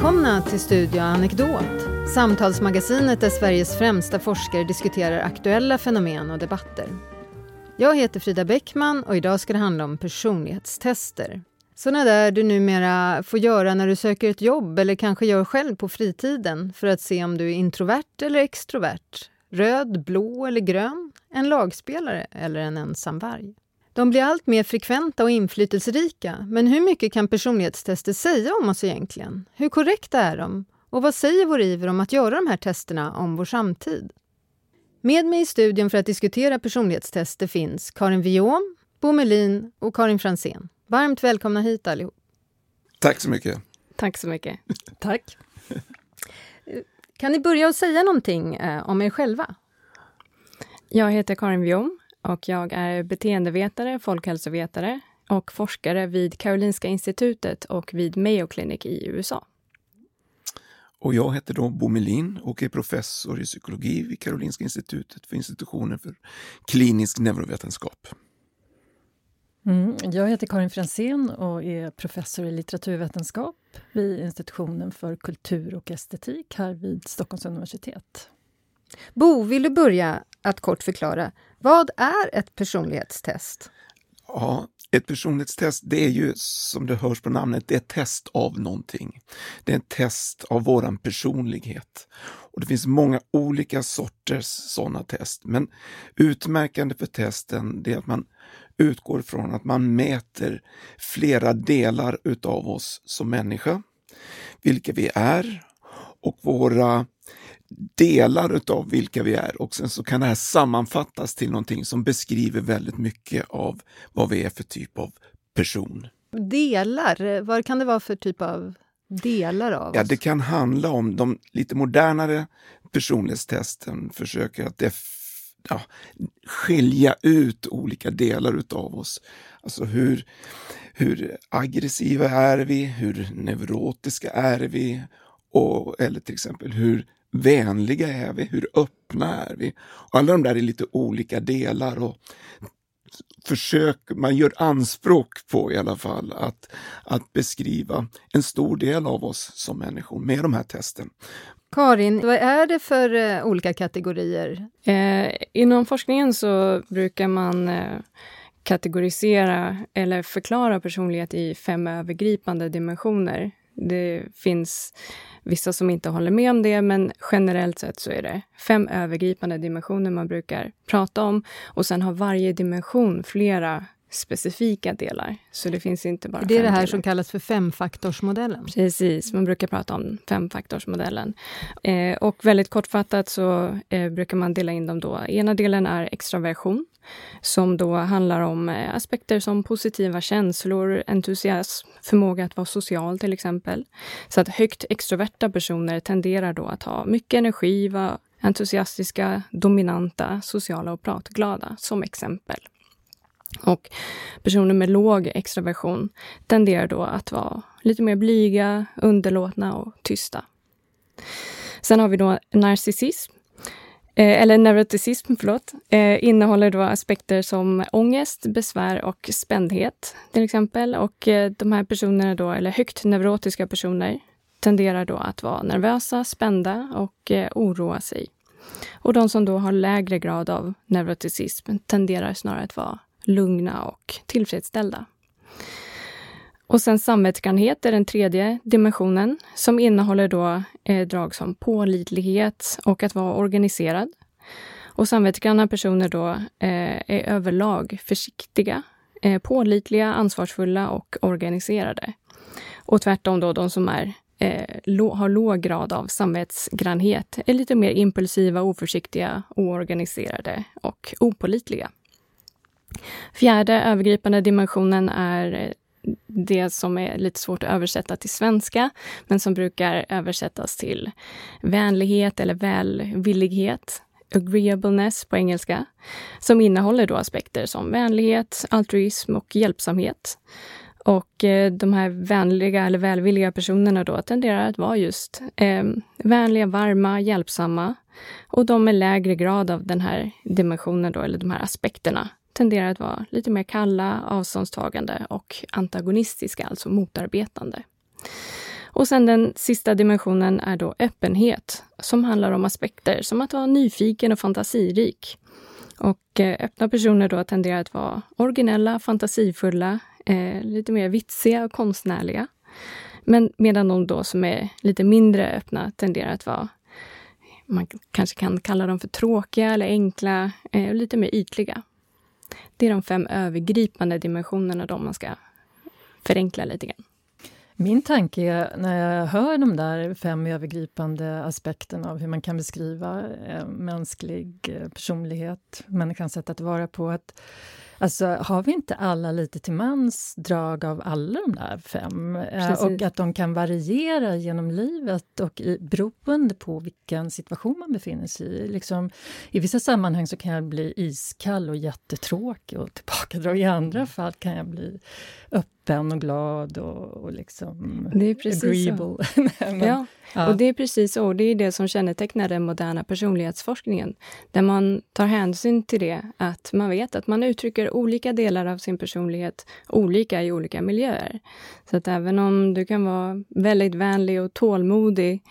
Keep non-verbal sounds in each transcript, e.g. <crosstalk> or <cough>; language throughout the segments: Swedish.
Välkomna till Studio Anekdot, samtalsmagasinet där Sveriges främsta forskare diskuterar aktuella fenomen och debatter. Jag heter Frida Bäckman och idag ska det handla om personlighetstester. Sådana där du numera får göra när du söker ett jobb eller kanske gör själv på fritiden för att se om du är introvert eller extrovert, röd, blå eller grön, en lagspelare eller en ensam varg. De blir allt mer frekventa och inflytelserika, men hur mycket kan personlighetstester säga om oss egentligen? Hur korrekta är de? Och vad säger vår iver om att göra de här testerna om vår samtid? Med mig i studion för att diskutera personlighetstester finns Karin Viom, Bo Melin och Karin Fransén. Varmt välkomna hit allihop. Tack så mycket. Tack så mycket. <laughs> Tack. Kan ni börja att säga någonting eh, om er själva? Jag heter Karin Viom och jag är beteendevetare, folkhälsovetare och forskare vid Karolinska institutet och vid Mayo Clinic i USA. Och jag heter då Bo Melin och är professor i psykologi vid Karolinska institutet för institutionen för klinisk neurovetenskap. Mm, jag heter Karin Fransén och är professor i litteraturvetenskap vid institutionen för kultur och estetik här vid Stockholms universitet. Bo, vill du börja att kort förklara vad är ett personlighetstest? Ja, ett personlighetstest det är ju som det hörs på namnet, det är ett test av någonting. Det är ett test av våran personlighet. Och Det finns många olika sorters sådana test, men utmärkande för testen är att man utgår från att man mäter flera delar utav oss som människa, vilka vi är och våra delar utav vilka vi är och sen så kan det här sammanfattas till någonting som beskriver väldigt mycket av vad vi är för typ av person. Delar, vad kan det vara för typ av delar av oss? Ja, det kan handla om de lite modernare personlighetstesten försöker att ja, skilja ut olika delar utav oss. Alltså hur, hur aggressiva är vi? Hur neurotiska är vi? Och, eller till exempel hur vänliga är vi? Hur öppna är vi? Och alla de där är lite olika delar och försök, man gör anspråk på i alla fall att, att beskriva en stor del av oss som människor med de här testen. Karin, vad är det för uh, olika kategorier? Eh, inom forskningen så brukar man eh, kategorisera eller förklara personlighet i fem övergripande dimensioner. Det finns vissa som inte håller med om det, men generellt sett så är det fem övergripande dimensioner man brukar prata om. Och sen har varje dimension flera specifika delar. Så det finns inte bara Det är det här delar. som kallas för femfaktorsmodellen? Precis, man brukar prata om femfaktorsmodellen. Eh, och väldigt kortfattat så eh, brukar man dela in dem då. Ena delen är extraversion, som då handlar om eh, aspekter som positiva känslor, entusiasm, förmåga att vara social till exempel. Så att högt extroverta personer tenderar då att ha mycket energi, vara entusiastiska, dominanta, sociala och pratglada som exempel. Och personer med låg extraversion tenderar då att vara lite mer blyga, underlåtna och tysta. Sen har vi då narcissism, eh, eller neuroticism, förlåt, eh, innehåller då aspekter som ångest, besvär och spändhet till exempel. Och eh, de här personerna då, eller högt neurotiska personer, tenderar då att vara nervösa, spända och eh, oroa sig. Och de som då har lägre grad av neuroticism tenderar snarare att vara lugna och tillfredsställda. Och sen samvetsgrannhet är den tredje dimensionen som innehåller då eh, drag som pålitlighet och att vara organiserad. Och samvetsgranna personer då eh, är överlag försiktiga, eh, pålitliga, ansvarsfulla och organiserade. Och tvärtom då de som är, eh, har låg grad av samvetsgrannhet är lite mer impulsiva, oförsiktiga, oorganiserade och opålitliga. Fjärde övergripande dimensionen är eh, det som är lite svårt att översätta till svenska, men som brukar översättas till vänlighet eller välvillighet, agreeableness på engelska, som innehåller då aspekter som vänlighet, altruism och hjälpsamhet. Och eh, de här vänliga eller välvilliga personerna då tenderar att vara just eh, vänliga, varma, hjälpsamma. Och de med lägre grad av den här dimensionen då, eller de här aspekterna, tenderar att vara lite mer kalla, avståndstagande och antagonistiska, alltså motarbetande. Och sen den sista dimensionen är då öppenhet, som handlar om aspekter som att vara nyfiken och fantasirik. Och eh, öppna personer då tenderar att vara originella, fantasifulla, eh, lite mer vitsiga och konstnärliga. Men medan de då som är lite mindre öppna tenderar att vara man kanske kan kalla dem för tråkiga eller enkla eh, lite mer ytliga. Det är de fem övergripande dimensionerna då man ska förenkla lite grann. Min tanke är, när jag hör de där fem övergripande aspekterna av hur man kan beskriva eh, mänsklig eh, personlighet, människans sätt att vara på, att Alltså, har vi inte alla lite till mans drag av alla de där fem? Eh, Precis. Och att de kan variera genom livet och i, beroende på vilken situation man befinner sig i. Liksom, I vissa sammanhang så kan jag bli iskall och jättetråkig och tillbakadrag. I andra mm. fall kan jag bli öppen och glad och, och liksom det är precis agreeable. <laughs> Men, ja. Ja. Och det är precis så. Det är det som kännetecknar den moderna personlighetsforskningen. Där man tar hänsyn till det, att man vet att man uttrycker olika delar av sin personlighet olika i olika miljöer. Så att även om du kan vara väldigt vänlig och tålmodig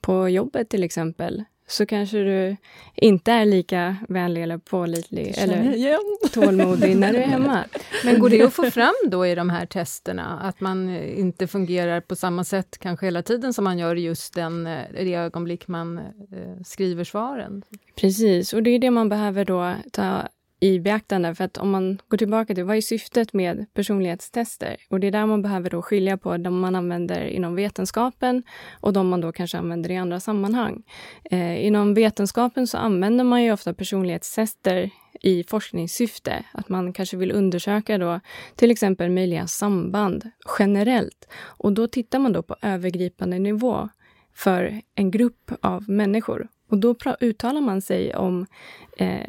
på jobbet till exempel, så kanske du inte är lika vänlig eller pålitlig eller tålmodig när du är <laughs> hemma. Men går det att få fram då i de här testerna att man inte fungerar på samma sätt kanske hela tiden som man gör just den, eh, det ögonblick man eh, skriver svaren? Precis, och det är det man behöver då ta i beaktande. För att om man går tillbaka till vad är syftet med personlighetstester? Och det är där man behöver då skilja på de man använder inom vetenskapen och de man då kanske använder i andra sammanhang. Eh, inom vetenskapen så använder man ju ofta personlighetstester i forskningssyfte. Att man kanske vill undersöka då till exempel möjliga samband generellt. Och då tittar man då på övergripande nivå för en grupp av människor. Och då uttalar man sig om eh,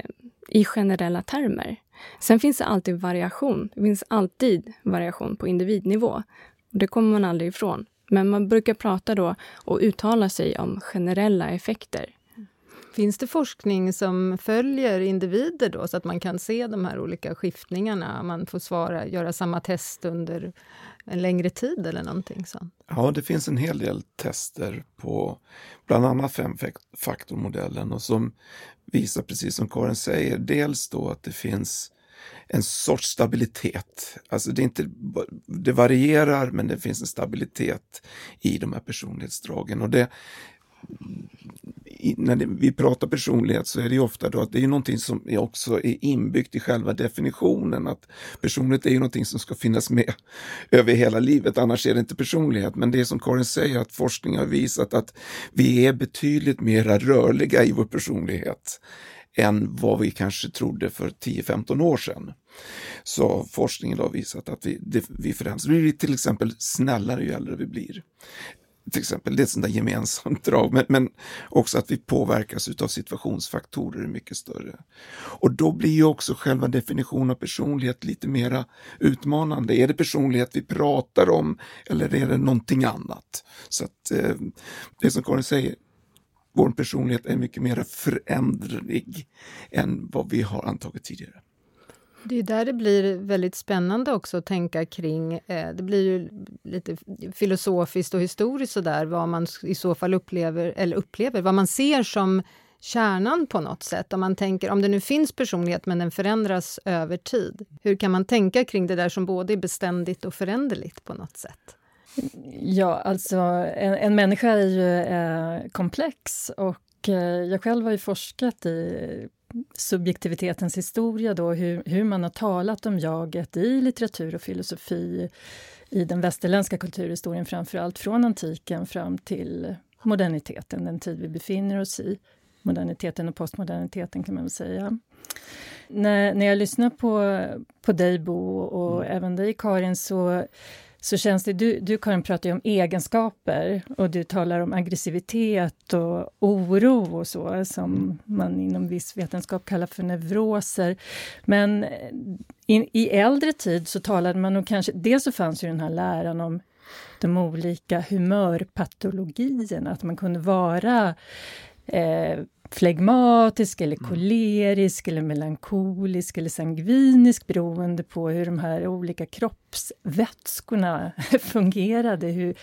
i generella termer. Sen finns det alltid variation. Det finns alltid variation på individnivå. Det kommer man aldrig ifrån. Men man brukar prata då och uttala sig om generella effekter. Finns det forskning som följer individer då, så att man kan se de här olika skiftningarna? Man får svara, göra samma test under en längre tid eller någonting sånt? Ja, det finns en hel del tester på bland annat femfaktormodellen och som visar, precis som Karin säger, dels då att det finns en sorts stabilitet. Alltså det, är inte, det varierar men det finns en stabilitet i de här personlighetsdragen. Och det, när vi pratar personlighet så är det ju ofta då att det är någonting som är också är inbyggt i själva definitionen. Att personlighet är ju någonting som ska finnas med <laughs> över hela livet, annars är det inte personlighet. Men det är som Karin säger, att forskning har visat att vi är betydligt mer rörliga i vår personlighet än vad vi kanske trodde för 10-15 år sedan. Så forskningen har visat att vi, det, vi förändras. Vi blir till exempel snällare ju äldre vi blir till exempel. Det är ett sånt där gemensamt <laughs> drag, men, men också att vi påverkas av situationsfaktorer är mycket större. Och då blir ju också själva definitionen av personlighet lite mera utmanande. Är det personlighet vi pratar om eller är det någonting annat? Så att eh, det som Karin säger, vår personlighet är mycket mer föränderlig än vad vi har antagit tidigare. Det är där det blir väldigt spännande också att tänka kring, eh, det blir ju lite filosofiskt och historiskt sådär, vad man i så fall upplever, eller upplever, vad man ser som kärnan på något sätt. Om man tänker, om det nu finns personlighet men den förändras över tid, hur kan man tänka kring det där som både är beständigt och föränderligt på något sätt? Ja, alltså en, en människa är ju eh, komplex och eh, jag själv har ju forskat i subjektivitetens historia, då, hur, hur man har talat om jaget i litteratur och filosofi i den västerländska kulturhistorien, framför allt från antiken fram till moderniteten, den tid vi befinner oss i. Moderniteten och postmoderniteten kan man väl säga. När, när jag lyssnar på, på dig Bo och mm. även dig Karin så så känns det, du, du Karin pratar ju om egenskaper och du talar om aggressivitet och oro och så som man inom viss vetenskap kallar för neuroser. Men in, i äldre tid så talade man nog kanske, dels så fanns ju den här läran om de olika humörpatologierna, att man kunde vara eh, flegmatisk eller mm. kolerisk eller melankolisk eller sangvinisk beroende på hur de här olika kroppsvätskorna <laughs> fungerade. Hur,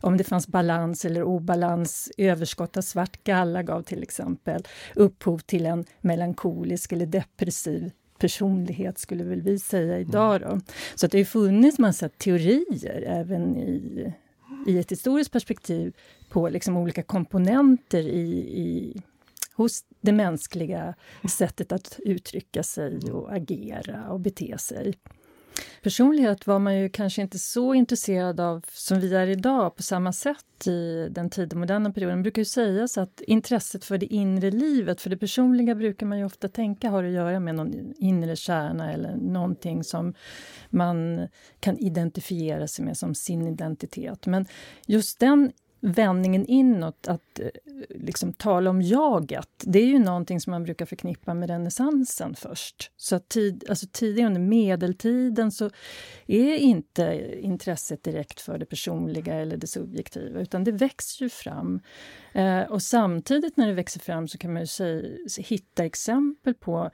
om det fanns balans eller obalans. Överskott av svart galla gav till exempel upphov till en melankolisk eller depressiv personlighet, skulle väl vi säga idag. Då. Så att det har funnits massa teorier även i, i ett historiskt perspektiv på liksom olika komponenter i, i hos det mänskliga sättet att uttrycka sig och agera och bete sig. Personlighet var man ju kanske inte så intresserad av som vi är idag på samma sätt i den tidemoderna perioden. Det brukar ju sägas att intresset för det inre livet, för det personliga brukar man ju ofta tänka har att göra med någon inre kärna eller någonting som man kan identifiera sig med som sin identitet. Men just den vändningen inåt, att eh, liksom tala om jaget, det är ju någonting som man brukar förknippa med renässansen först. Så att tid, alltså tidigare under medeltiden så är inte intresset direkt för det personliga eller det subjektiva, utan det växer ju fram. Eh, och samtidigt när det växer fram så kan man ju säga, hitta exempel på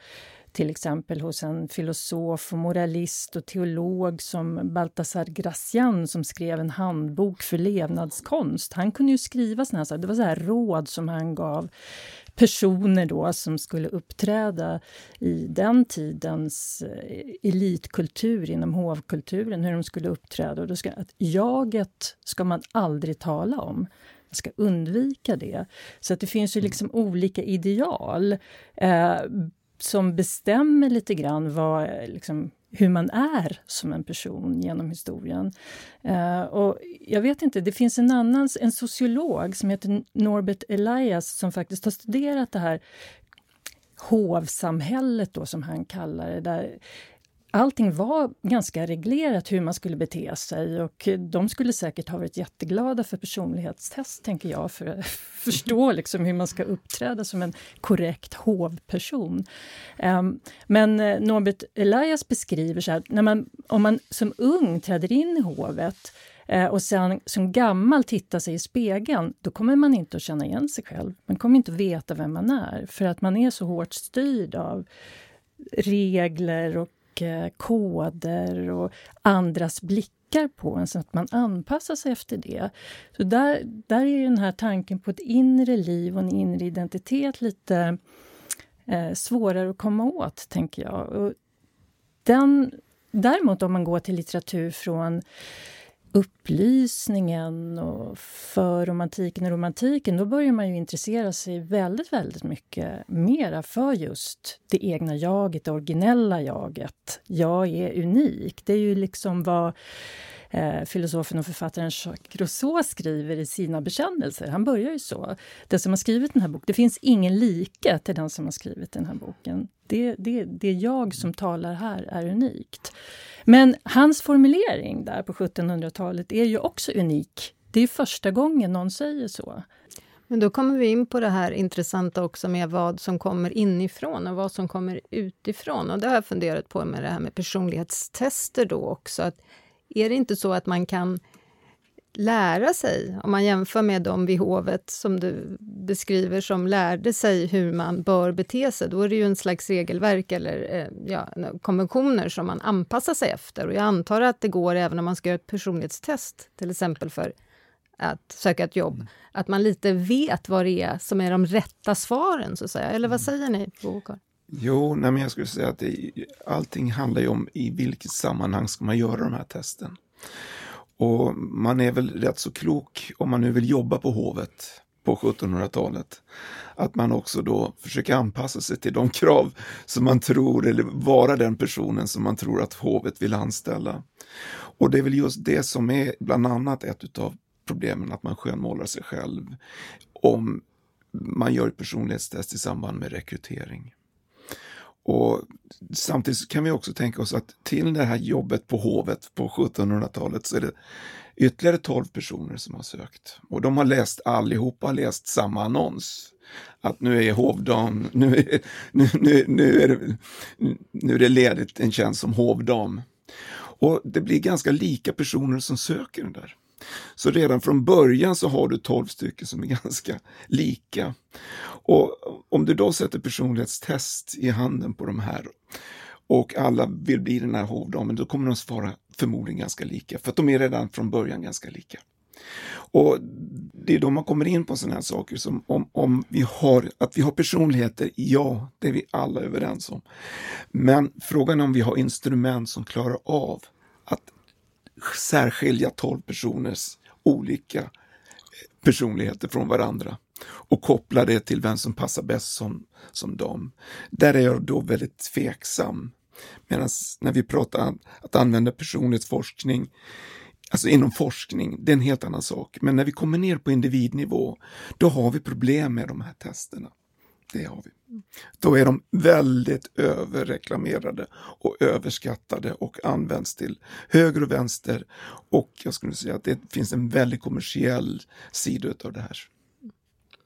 till exempel hos en filosof, och moralist och teolog som Baltasar Gracian som skrev en handbok för levnadskonst. Han kunde ju skriva såna här, det var så här råd som han gav personer då som skulle uppträda i den tidens eh, elitkultur inom hovkulturen, hur de skulle uppträda. Och då ska, att jaget ska man aldrig tala om. Man ska undvika det. Så att det finns ju liksom olika ideal. Eh, som bestämmer lite grann vad, liksom, hur man är som en person genom historien. Uh, och jag vet inte, det finns en annan en sociolog som heter Norbert Elias som faktiskt har studerat det här hovsamhället då, som han kallar det, där allting var ganska reglerat hur man skulle bete sig och de skulle säkert ha varit jätteglada för personlighetstest, tänker jag, för att <laughs> förstå liksom hur man ska uppträda som en korrekt hovperson. Um, men eh, Norbert Elias beskriver så här, när man, om man som ung träder in i hovet eh, och sen som gammal tittar sig i spegeln, då kommer man inte att känna igen sig själv. Man kommer inte att veta vem man är, för att man är så hårt styrd av regler och Eh, koder och andras blickar på en så att man anpassar sig efter det. Så där, där är den här tanken på ett inre liv och en inre identitet lite eh, svårare att komma åt, tänker jag. Och den, däremot om man går till litteratur från upplysningen och för romantiken och romantiken, då börjar man ju intressera sig väldigt, väldigt mycket mera för just det egna jaget, det originella jaget. Jag är unik. Det är ju liksom vad eh, filosofen och författaren Jacques Rousseau skriver i sina bekännelser. Han börjar ju så. Den som har skrivit den här boken, det finns ingen like till den som har skrivit den här boken. Det, det, det jag som talar här är unikt. Men hans formulering där på 1700-talet är ju också unik. Det är första gången någon säger så. Men då kommer vi in på det här intressanta också med vad som kommer inifrån och vad som kommer utifrån. Och det har jag funderat på med det här med personlighetstester då också. Att är det inte så att man kan lära sig, om man jämför med de vid hovet som du beskriver som lärde sig hur man bör bete sig, då är det ju en slags regelverk eller eh, ja, konventioner som man anpassar sig efter. Och jag antar att det går även om man ska göra ett personlighetstest, till exempel för att söka ett jobb, mm. att man lite vet vad det är som är de rätta svaren, så att säga. Eller vad mm. säger ni, Bokar? Jo, nej, men jag skulle säga att det, allting handlar ju om i vilket sammanhang ska man göra de här testen. Och man är väl rätt så klok om man nu vill jobba på hovet på 1700-talet. Att man också då försöker anpassa sig till de krav som man tror, eller vara den personen som man tror att hovet vill anställa. Och det är väl just det som är bland annat ett av problemen, att man skönmålar sig själv om man gör ett personlighetstest i samband med rekrytering. Och Samtidigt kan vi också tänka oss att till det här jobbet på hovet på 1700-talet så är det ytterligare 12 personer som har sökt. Och de har läst, allihopa har läst samma annons. Att nu är hovdam, nu är, nu, nu, nu, är det, nu är det ledigt en tjänst som hovdam. Och det blir ganska lika personer som söker den där. Så redan från början så har du 12 stycken som är <laughs> ganska lika. Och om du då sätter personlighetstest i handen på de här och alla vill bli den här hovdamen, då kommer de svara förmodligen ganska lika, för att de är redan från början ganska lika. Och det är då man kommer in på sådana här saker som om, om vi har, att vi har personligheter, ja, det är vi alla överens om. Men frågan är om vi har instrument som klarar av särskilja 12 personers olika eh, personligheter från varandra och koppla det till vem som passar bäst som, som dem. Där är jag då väldigt tveksam. Medan när vi pratar att använda personlighetsforskning Alltså inom forskning, det är en helt annan sak. Men när vi kommer ner på individnivå, då har vi problem med de här testerna. Det har vi. Då är de väldigt överreklamerade och överskattade och används till höger och vänster. Och jag skulle säga att det finns en väldigt kommersiell sida av det här.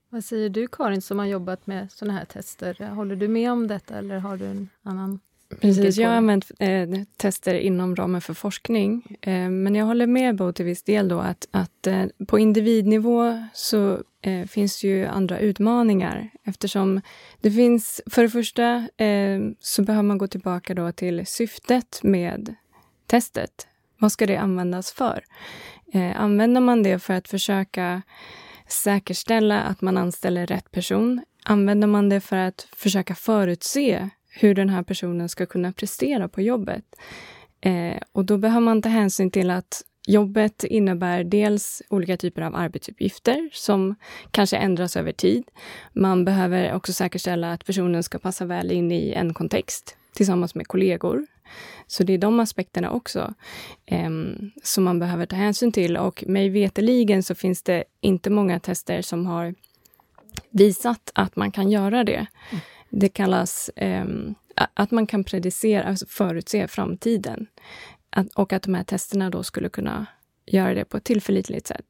Vad säger du Karin som har jobbat med sådana här tester? Håller du med om detta eller har du en annan Precis, jag har använt eh, tester inom ramen för forskning. Eh, men jag håller med Bo till viss del då att, att eh, på individnivå så eh, finns ju andra utmaningar eftersom det finns, för det första eh, så behöver man gå tillbaka då till syftet med testet. Vad ska det användas för? Eh, använder man det för att försöka säkerställa att man anställer rätt person? Använder man det för att försöka förutse hur den här personen ska kunna prestera på jobbet. Eh, och då behöver man ta hänsyn till att jobbet innebär dels olika typer av arbetsuppgifter som kanske ändras över tid. Man behöver också säkerställa att personen ska passa väl in i en kontext tillsammans med kollegor. Så det är de aspekterna också eh, som man behöver ta hänsyn till. Och mig veteligen så finns det inte många tester som har visat att man kan göra det. Mm. Det kallas eh, att man kan predicera, alltså förutse framtiden. Att, och att de här testerna då skulle kunna göra det på ett tillförlitligt sätt.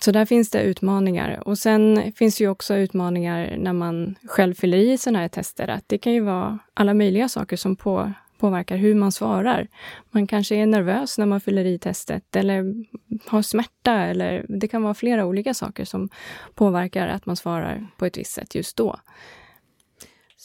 Så där finns det utmaningar. Och sen finns det ju också utmaningar när man själv fyller i sådana här tester. Att det kan ju vara alla möjliga saker som på, påverkar hur man svarar. Man kanske är nervös när man fyller i testet eller har smärta eller det kan vara flera olika saker som påverkar att man svarar på ett visst sätt just då.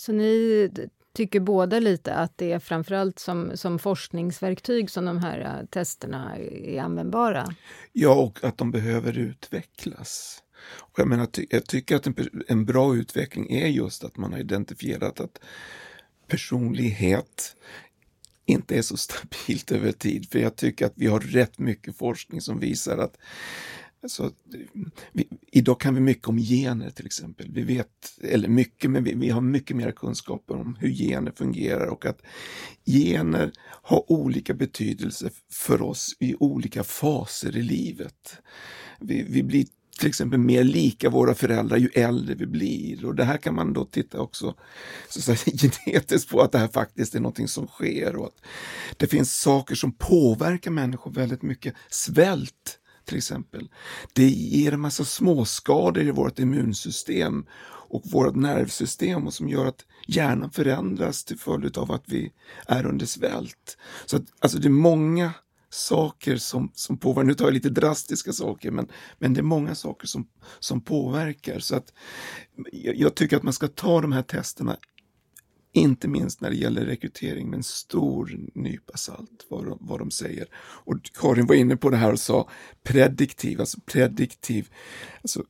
Så ni tycker båda lite att det är framförallt som, som forskningsverktyg som de här äh, testerna är användbara? Ja, och att de behöver utvecklas. Och jag, menar, jag tycker att en, en bra utveckling är just att man har identifierat att personlighet inte är så <laughs> stabilt över tid. För jag tycker att vi har rätt mycket forskning som visar att Alltså, vi, idag kan vi mycket om gener till exempel. Vi vet, eller mycket, men vi, vi, har mycket mer kunskaper om hur gener fungerar och att gener har olika betydelse för oss i olika faser i livet. Vi, vi blir till exempel mer lika våra föräldrar ju äldre vi blir. Och det här kan man då titta också så säga, <laughs> genetiskt på att det här faktiskt är någonting som sker. Och att det finns saker som påverkar människor väldigt mycket. Svält till exempel. Det ger en massa småskador i vårt immunsystem och vårt nervsystem och som gör att hjärnan förändras till följd av att vi är under svält. Så att, alltså det är många saker som, som påverkar. Nu tar jag lite drastiska saker, men, men det är många saker som, som påverkar. Så att jag, jag tycker att man ska ta de här testerna inte minst när det gäller rekrytering med en stor nypa salt, vad de, vad de säger. Och Karin var inne på det här och sa prediktiv, alltså prediktiv. Alltså,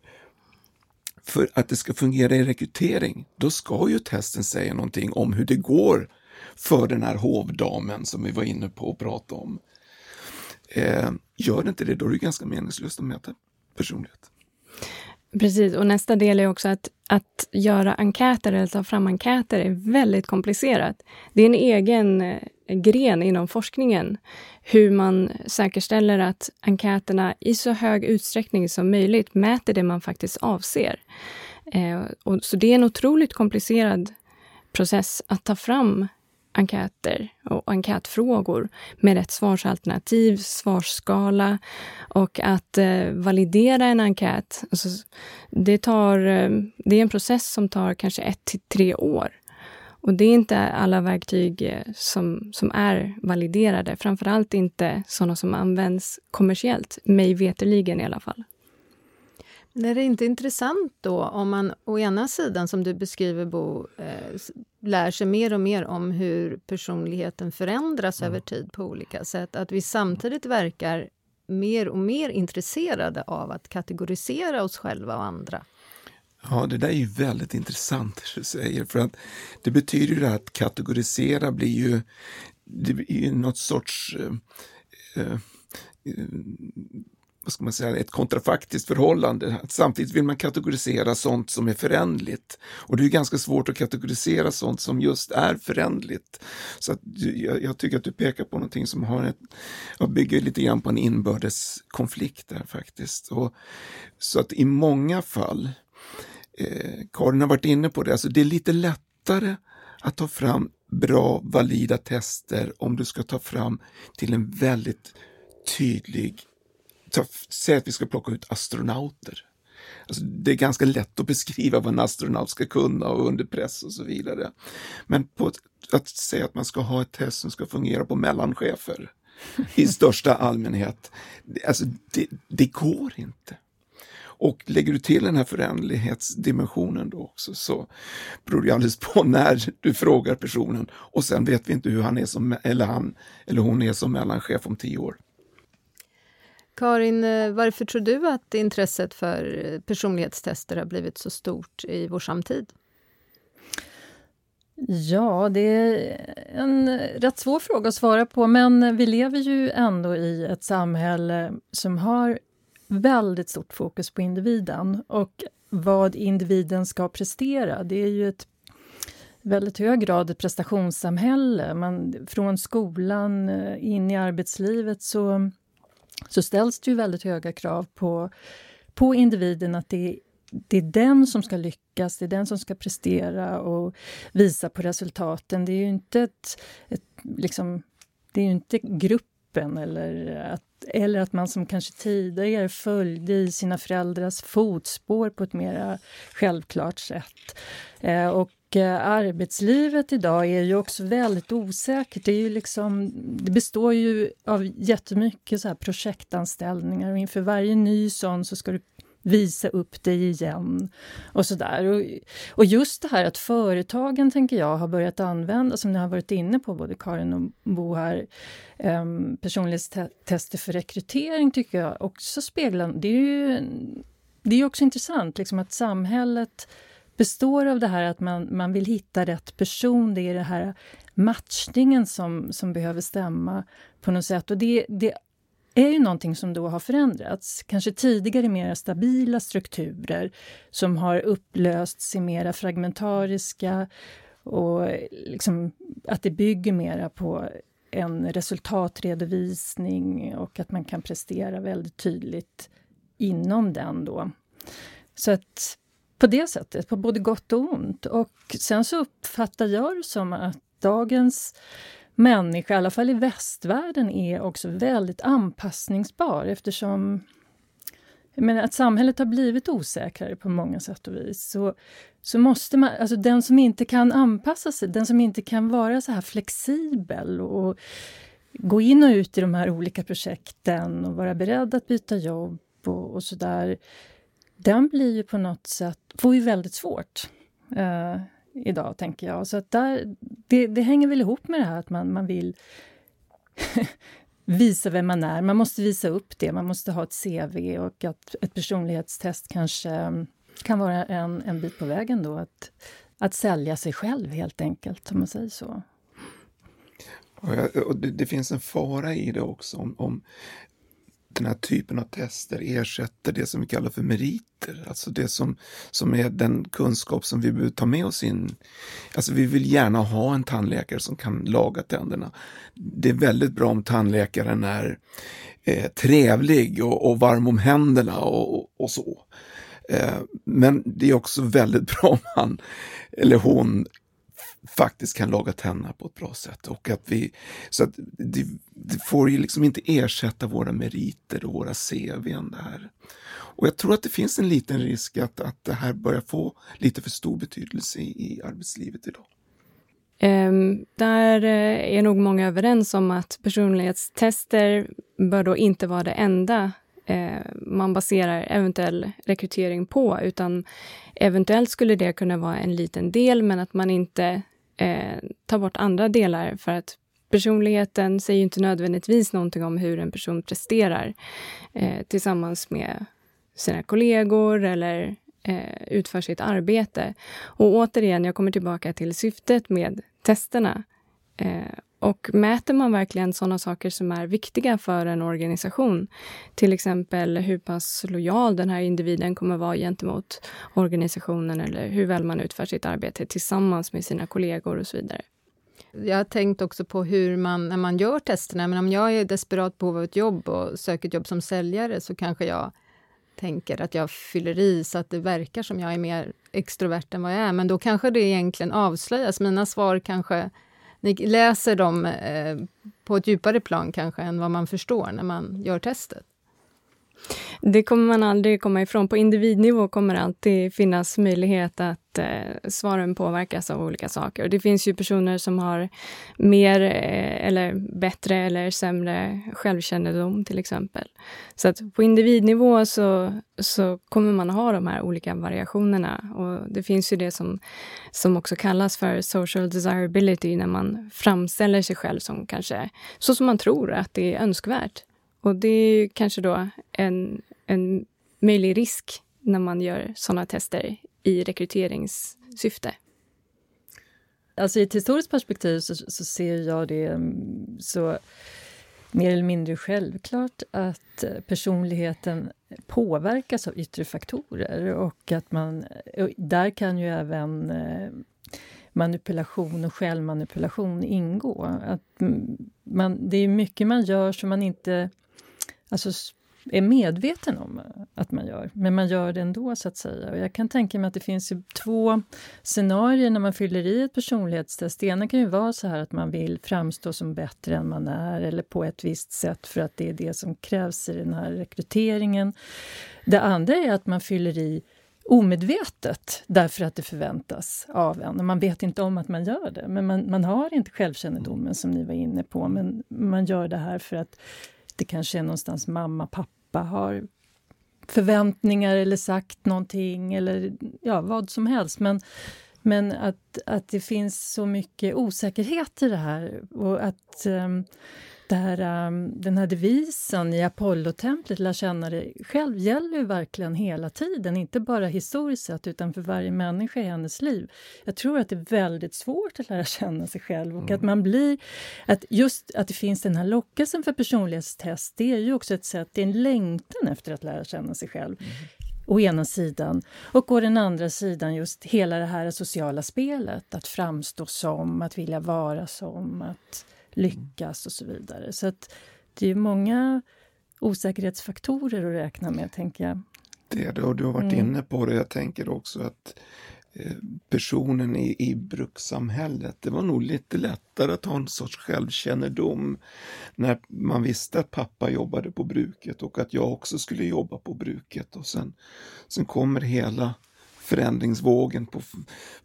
för att det ska fungera i rekrytering, då ska ju testen säga någonting om hur det går för den här hovdamen som vi var inne på att prata om. Eh, gör det inte det, då är det ganska meningslöst att mäta personlighet. Precis, och nästa del är också att, att göra enkäter eller ta fram enkäter är väldigt komplicerat. Det är en egen eh, gren inom forskningen hur man säkerställer att enkäterna i så hög utsträckning som möjligt mäter det man faktiskt avser. Eh, och, så det är en otroligt komplicerad process att ta fram enkäter och enkätfrågor med rätt svarsalternativ, svarsskala och att eh, validera en enkät. Alltså, det, tar, eh, det är en process som tar kanske ett till tre år. Och det är inte alla verktyg eh, som, som är validerade, framförallt inte sådana som används kommersiellt, mig veterligen i alla fall. Är det inte intressant då om man å ena sidan, som du beskriver Bo, eh, lär sig mer och mer om hur personligheten förändras mm. över tid på olika sätt, att vi samtidigt verkar mer och mer intresserade av att kategorisera oss själva och andra? Ja, det där är ju väldigt intressant det du säger, för att det betyder ju att kategorisera blir ju, det blir ju något sorts eh, eh, vad ska man säga, ett kontrafaktiskt förhållande. Samtidigt vill man kategorisera sånt som är förändligt. Och det är ganska svårt att kategorisera sånt som just är förändligt. Så att jag, jag tycker att du pekar på någonting som har ett, jag bygger lite grann på en inbördes konflikt där faktiskt. Och, så att i många fall, eh, Karin har varit inne på det, alltså det är lite lättare att ta fram bra, valida tester om du ska ta fram till en väldigt tydlig säg att vi ska plocka ut astronauter. Alltså, det är ganska lätt att beskriva vad en astronaut ska kunna och under press och så vidare. Men ett, att säga att man ska ha ett test som ska fungera på mellanchefer i <laughs> största allmänhet, alltså det, det går inte. Och lägger du till den här föränderlighetsdimensionen då också så beror det alldeles på när du frågar personen och sen vet vi inte hur han är som, eller han eller hon är som mellanchef om tio år. Karin, eh, varför tror du att intresset för eh, personlighetstester har blivit så stort i vår samtid? Ja, det är en rätt svår fråga att svara på, men vi lever ju ändå i ett samhälle som har väldigt stort fokus på individen och vad individen ska prestera. Det är ju ett väldigt hög grad ett prestationssamhälle. Man, från skolan eh, in i arbetslivet så så ställs det ju väldigt höga krav på, på individen att det, det är den som ska lyckas, det är den som ska prestera och visa på resultaten. Det är ju inte ett, ett liksom, det är inte gruppen eller att, eller att man som kanske tidigare följde i sina föräldrars fotspår på ett mer självklart sätt. Eh, och Eh, arbetslivet idag är ju också väldigt osäkert. Det, är ju liksom, det består ju av jättemycket så här projektanställningar och inför varje ny sån så ska du visa upp dig igen och sådär. Och, och just det här att företagen, tänker jag, har börjat använda, som ni har varit inne på, både Karin och Bo här, um, personlighetstester för rekrytering tycker jag också speglar... Det är ju det är också intressant liksom att samhället består av det här att man, man vill hitta rätt person. Det är den här matchningen som, som behöver stämma på något sätt. Och det, det är ju någonting som då har förändrats. Kanske tidigare mer stabila strukturer som har upplösts i mera fragmentariska och liksom att det bygger mera på en resultatredovisning och att man kan prestera väldigt tydligt inom den då. Så att på det sättet, på både gott och ont. Och sen så uppfattar jag det som att dagens människa, i alla fall i västvärlden, är också väldigt anpassningsbar eftersom menar, att samhället har blivit osäkrare på många sätt och vis. Så, så måste man, alltså den som inte kan anpassa sig, den som inte kan vara så här flexibel och gå in och ut i de här olika projekten och vara beredd att byta jobb och, och så där den blir ju på något sätt, får ju väldigt svårt eh, idag, tänker jag. Så att där, det, det, hänger väl ihop med det här att man, man vill <laughs> visa vem man är. Man måste visa upp det, man måste ha ett CV och att ett personlighetstest kanske mm, kan vara en, en bit på vägen då. Att, att sälja sig själv helt enkelt, om man säger så. Och, jag, och det, det, finns en fara i det också om, om den här typen av tester ersätter det som vi kallar för meriter, alltså det som, som är den kunskap som vi behöver ta med oss in. Alltså vi vill gärna ha en tandläkare som kan laga tänderna. Det är väldigt bra om tandläkaren är eh, trevlig och, och, varm om händerna och, och så. Eh, men det är också väldigt bra om han eller hon faktiskt kan laga tänderna på ett bra sätt. Och att vi, så att det, det får ju liksom inte ersätta våra meriter och våra CVn där. Och jag tror att det finns en liten risk att, att det här börjar få lite för stor betydelse i, i arbetslivet idag. Um, där eh, är nog många överens om att personlighetstester bör då inte vara det enda eh, man baserar eventuell rekrytering på, utan eventuellt skulle det kunna vara en liten del, men att man inte eh, tar bort andra delar för att personligheten säger inte nödvändigtvis någonting om hur en person presterar eh, tillsammans med sina kollegor eller eh, utför sitt arbete. Och återigen, jag kommer tillbaka till syftet med testerna. Eh, och mäter man verkligen sådana saker som är viktiga för en organisation, till exempel hur pass lojal den här individen kommer vara gentemot organisationen eller hur väl man utför sitt arbete tillsammans med sina kollegor och så vidare. Jag har tänkt också på hur man, när man gör testerna, men om jag är i desperat behov av ett jobb och söker ett jobb som säljare så kanske jag tänker att jag fyller i så att det verkar som jag är mer extrovert än vad jag är. Men då kanske det egentligen avslöjas. Mina svar kanske... Ni läser dem eh, på ett djupare plan kanske än vad man förstår när man gör testet. Det kommer man aldrig komma ifrån. På individnivå kommer det alltid finnas möjlighet att eh, svaren påverkas av olika saker. Och det finns ju personer som har mer eh, eller bättre eller sämre självkännedom till exempel. Så att på individnivå så, så kommer man ha de här olika variationerna. Och det finns ju det som, som också kallas för social desirability när man framställer sig själv som kanske så som man tror att det är önskvärt. Och det är kanske då en, en möjlig risk när man gör sådana tester i rekryteringssyfte. Alltså I ett historiskt perspektiv så, så, ser jag det mm, så mer eller mindre självklart att eh, personligheten påverkas av yttre faktorer och att man... Där kan ju även eh, manipulation och självmanipulation ingå. Att mm, man, det är mycket man gör som man inte alltså, är medveten om eh, att man gör, men man gör det ändå så att säga. Och jag kan tänka mig att det finns två scenarier när man fyller i ett personlighetstest. Det ena kan ju vara så här att man vill framstå som bättre än man är eller på ett visst sätt för att det är det som krävs i den här rekryteringen. Det andra är att man fyller i omedvetet därför att det förväntas av en. Och man vet inte om att man gör det, men man, man har inte självkännedomen som ni var inne på. Men man gör det här för att det kanske är någonstans mamma, pappa har förväntningar eller sagt någonting eller ja, vad som helst. Men, men att, att det finns så mycket osäkerhet i det här och att um, där, um, den här devisen i Apollotemplet, lär känna dig själv, gäller ju verkligen hela tiden. Inte bara historiskt sett, utan för varje människa i hennes liv. Jag tror att det är väldigt svårt att lära känna sig själv och mm. att man blir... Att just att det finns den här lockelsen för personlighetstest, det är ju också ett sätt, det är en längtan efter att lära känna sig själv. Mm å ena sidan och å den andra sidan just hela det här sociala spelet, att framstå som, att vilja vara som, att lyckas och så vidare. Så att det är många osäkerhetsfaktorer att räkna med, tänker jag. Det är det, och du har varit mm. inne på det. Jag tänker också att eh, personen i, i brukssamhället, det var nog lite lättare att ha en sorts självkännedom när man visste att pappa jobbade på bruket och att jag också skulle jobba på bruket. Och sen, sen kommer hela förändringsvågen på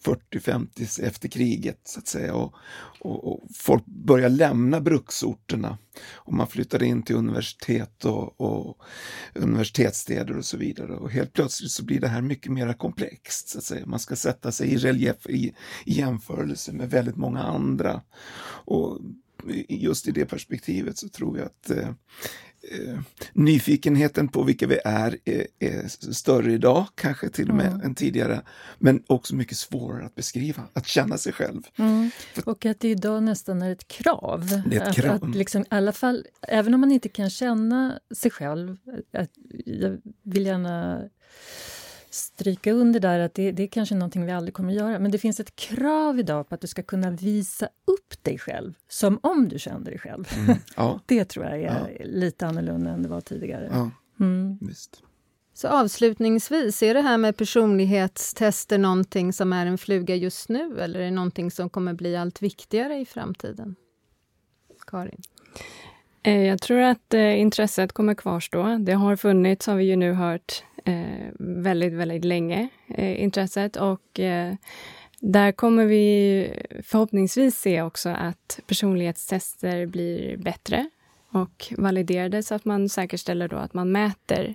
40-50 efter kriget så att säga. Och, och, och, folk börjar lämna bruksorterna och man flyttar in till universitet och, och universitetsstäder och så vidare. Och helt plötsligt så blir det här mycket mer komplext. Så att säga. Man ska sätta sig i relief i, i jämförelse med väldigt många andra. Och just i det perspektivet så tror jag att eh, eh, eh, nyfikenheten på vilka vi är, är, är, större idag, kanske till och med mm. än tidigare. Men också mycket svårare att beskriva, att känna sig själv. Mm. Och att det idag nästan är ett krav. Det är ett krav. Att, att liksom, alla fall, även om man inte kan känna sig själv, att, jag vill gärna stryka under där att det, det är kanske någonting vi aldrig kommer göra. Men det finns ett krav idag på att du ska kunna visa upp dig själv som om du kände dig själv. Mm. Ja. <laughs> det tror jag är ja. lite annorlunda än det var tidigare. Ja. Mm. Visst. Så avslutningsvis, är det här med personlighetstester någonting som är en fluga just nu eller är det någonting som kommer bli allt viktigare i framtiden? Karin? Eh, jag tror att eh, intresset kommer kvarstå. Det har funnits, har vi ju nu hört, Eh, väldigt, väldigt länge, eh, intresset. Och eh, Där kommer vi förhoppningsvis se också att personlighetstester blir bättre och validerade så att man säkerställer då att man mäter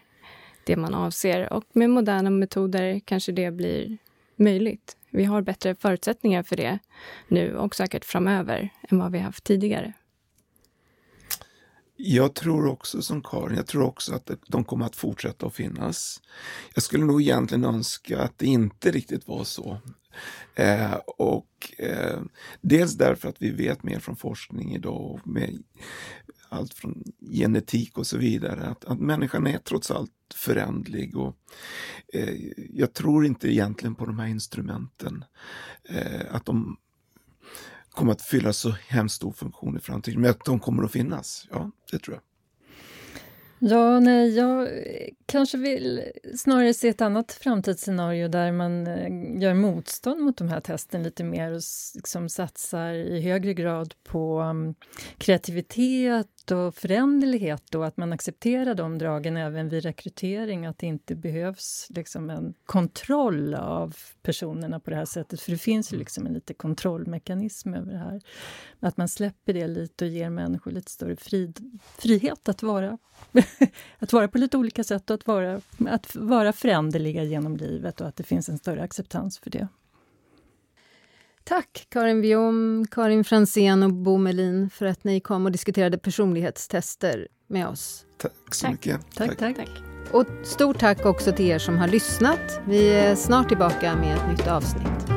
det man avser. Och med moderna metoder kanske det blir möjligt. Vi har bättre förutsättningar för det nu och säkert framöver än vad vi haft tidigare. Jag tror också som Karin, jag tror också att de kommer att fortsätta att finnas. Jag skulle nog egentligen önska att det inte riktigt var så. Eh, och eh, dels därför att vi vet mer från forskning idag, med allt från genetik och så vidare, att, att människan är trots allt förändlig. Och, eh, jag tror inte egentligen på de här instrumenten, eh, att de kommer att fylla så hemskt stor funktion i framtiden, men att de kommer att finnas, ja, det tror jag. Ja, nej, jag kanske vill snarare se ett annat framtidsscenario där man eh, gör motstånd mot de här testen lite mer och liksom satsar i högre grad på mm, kreativitet lust och föränderlighet och att man accepterar de dragen även vid rekrytering, att det inte behövs liksom en kontroll av personerna på det här sättet, för det finns ju liksom en lite kontrollmekanism över det här. Att man släpper det lite och ger människor lite större frid, frihet att vara, <laughs> att vara på lite olika sätt och att vara, att vara föränderliga genom livet och att det finns en större acceptans för det. Tack Karin Viom, Karin Fransén och Bo Melin för att ni kom och diskuterade personlighetstester med oss. Tack så mycket. Tack, tack. tack. Och stort tack också till er som har lyssnat. Vi är snart tillbaka med ett nytt avsnitt.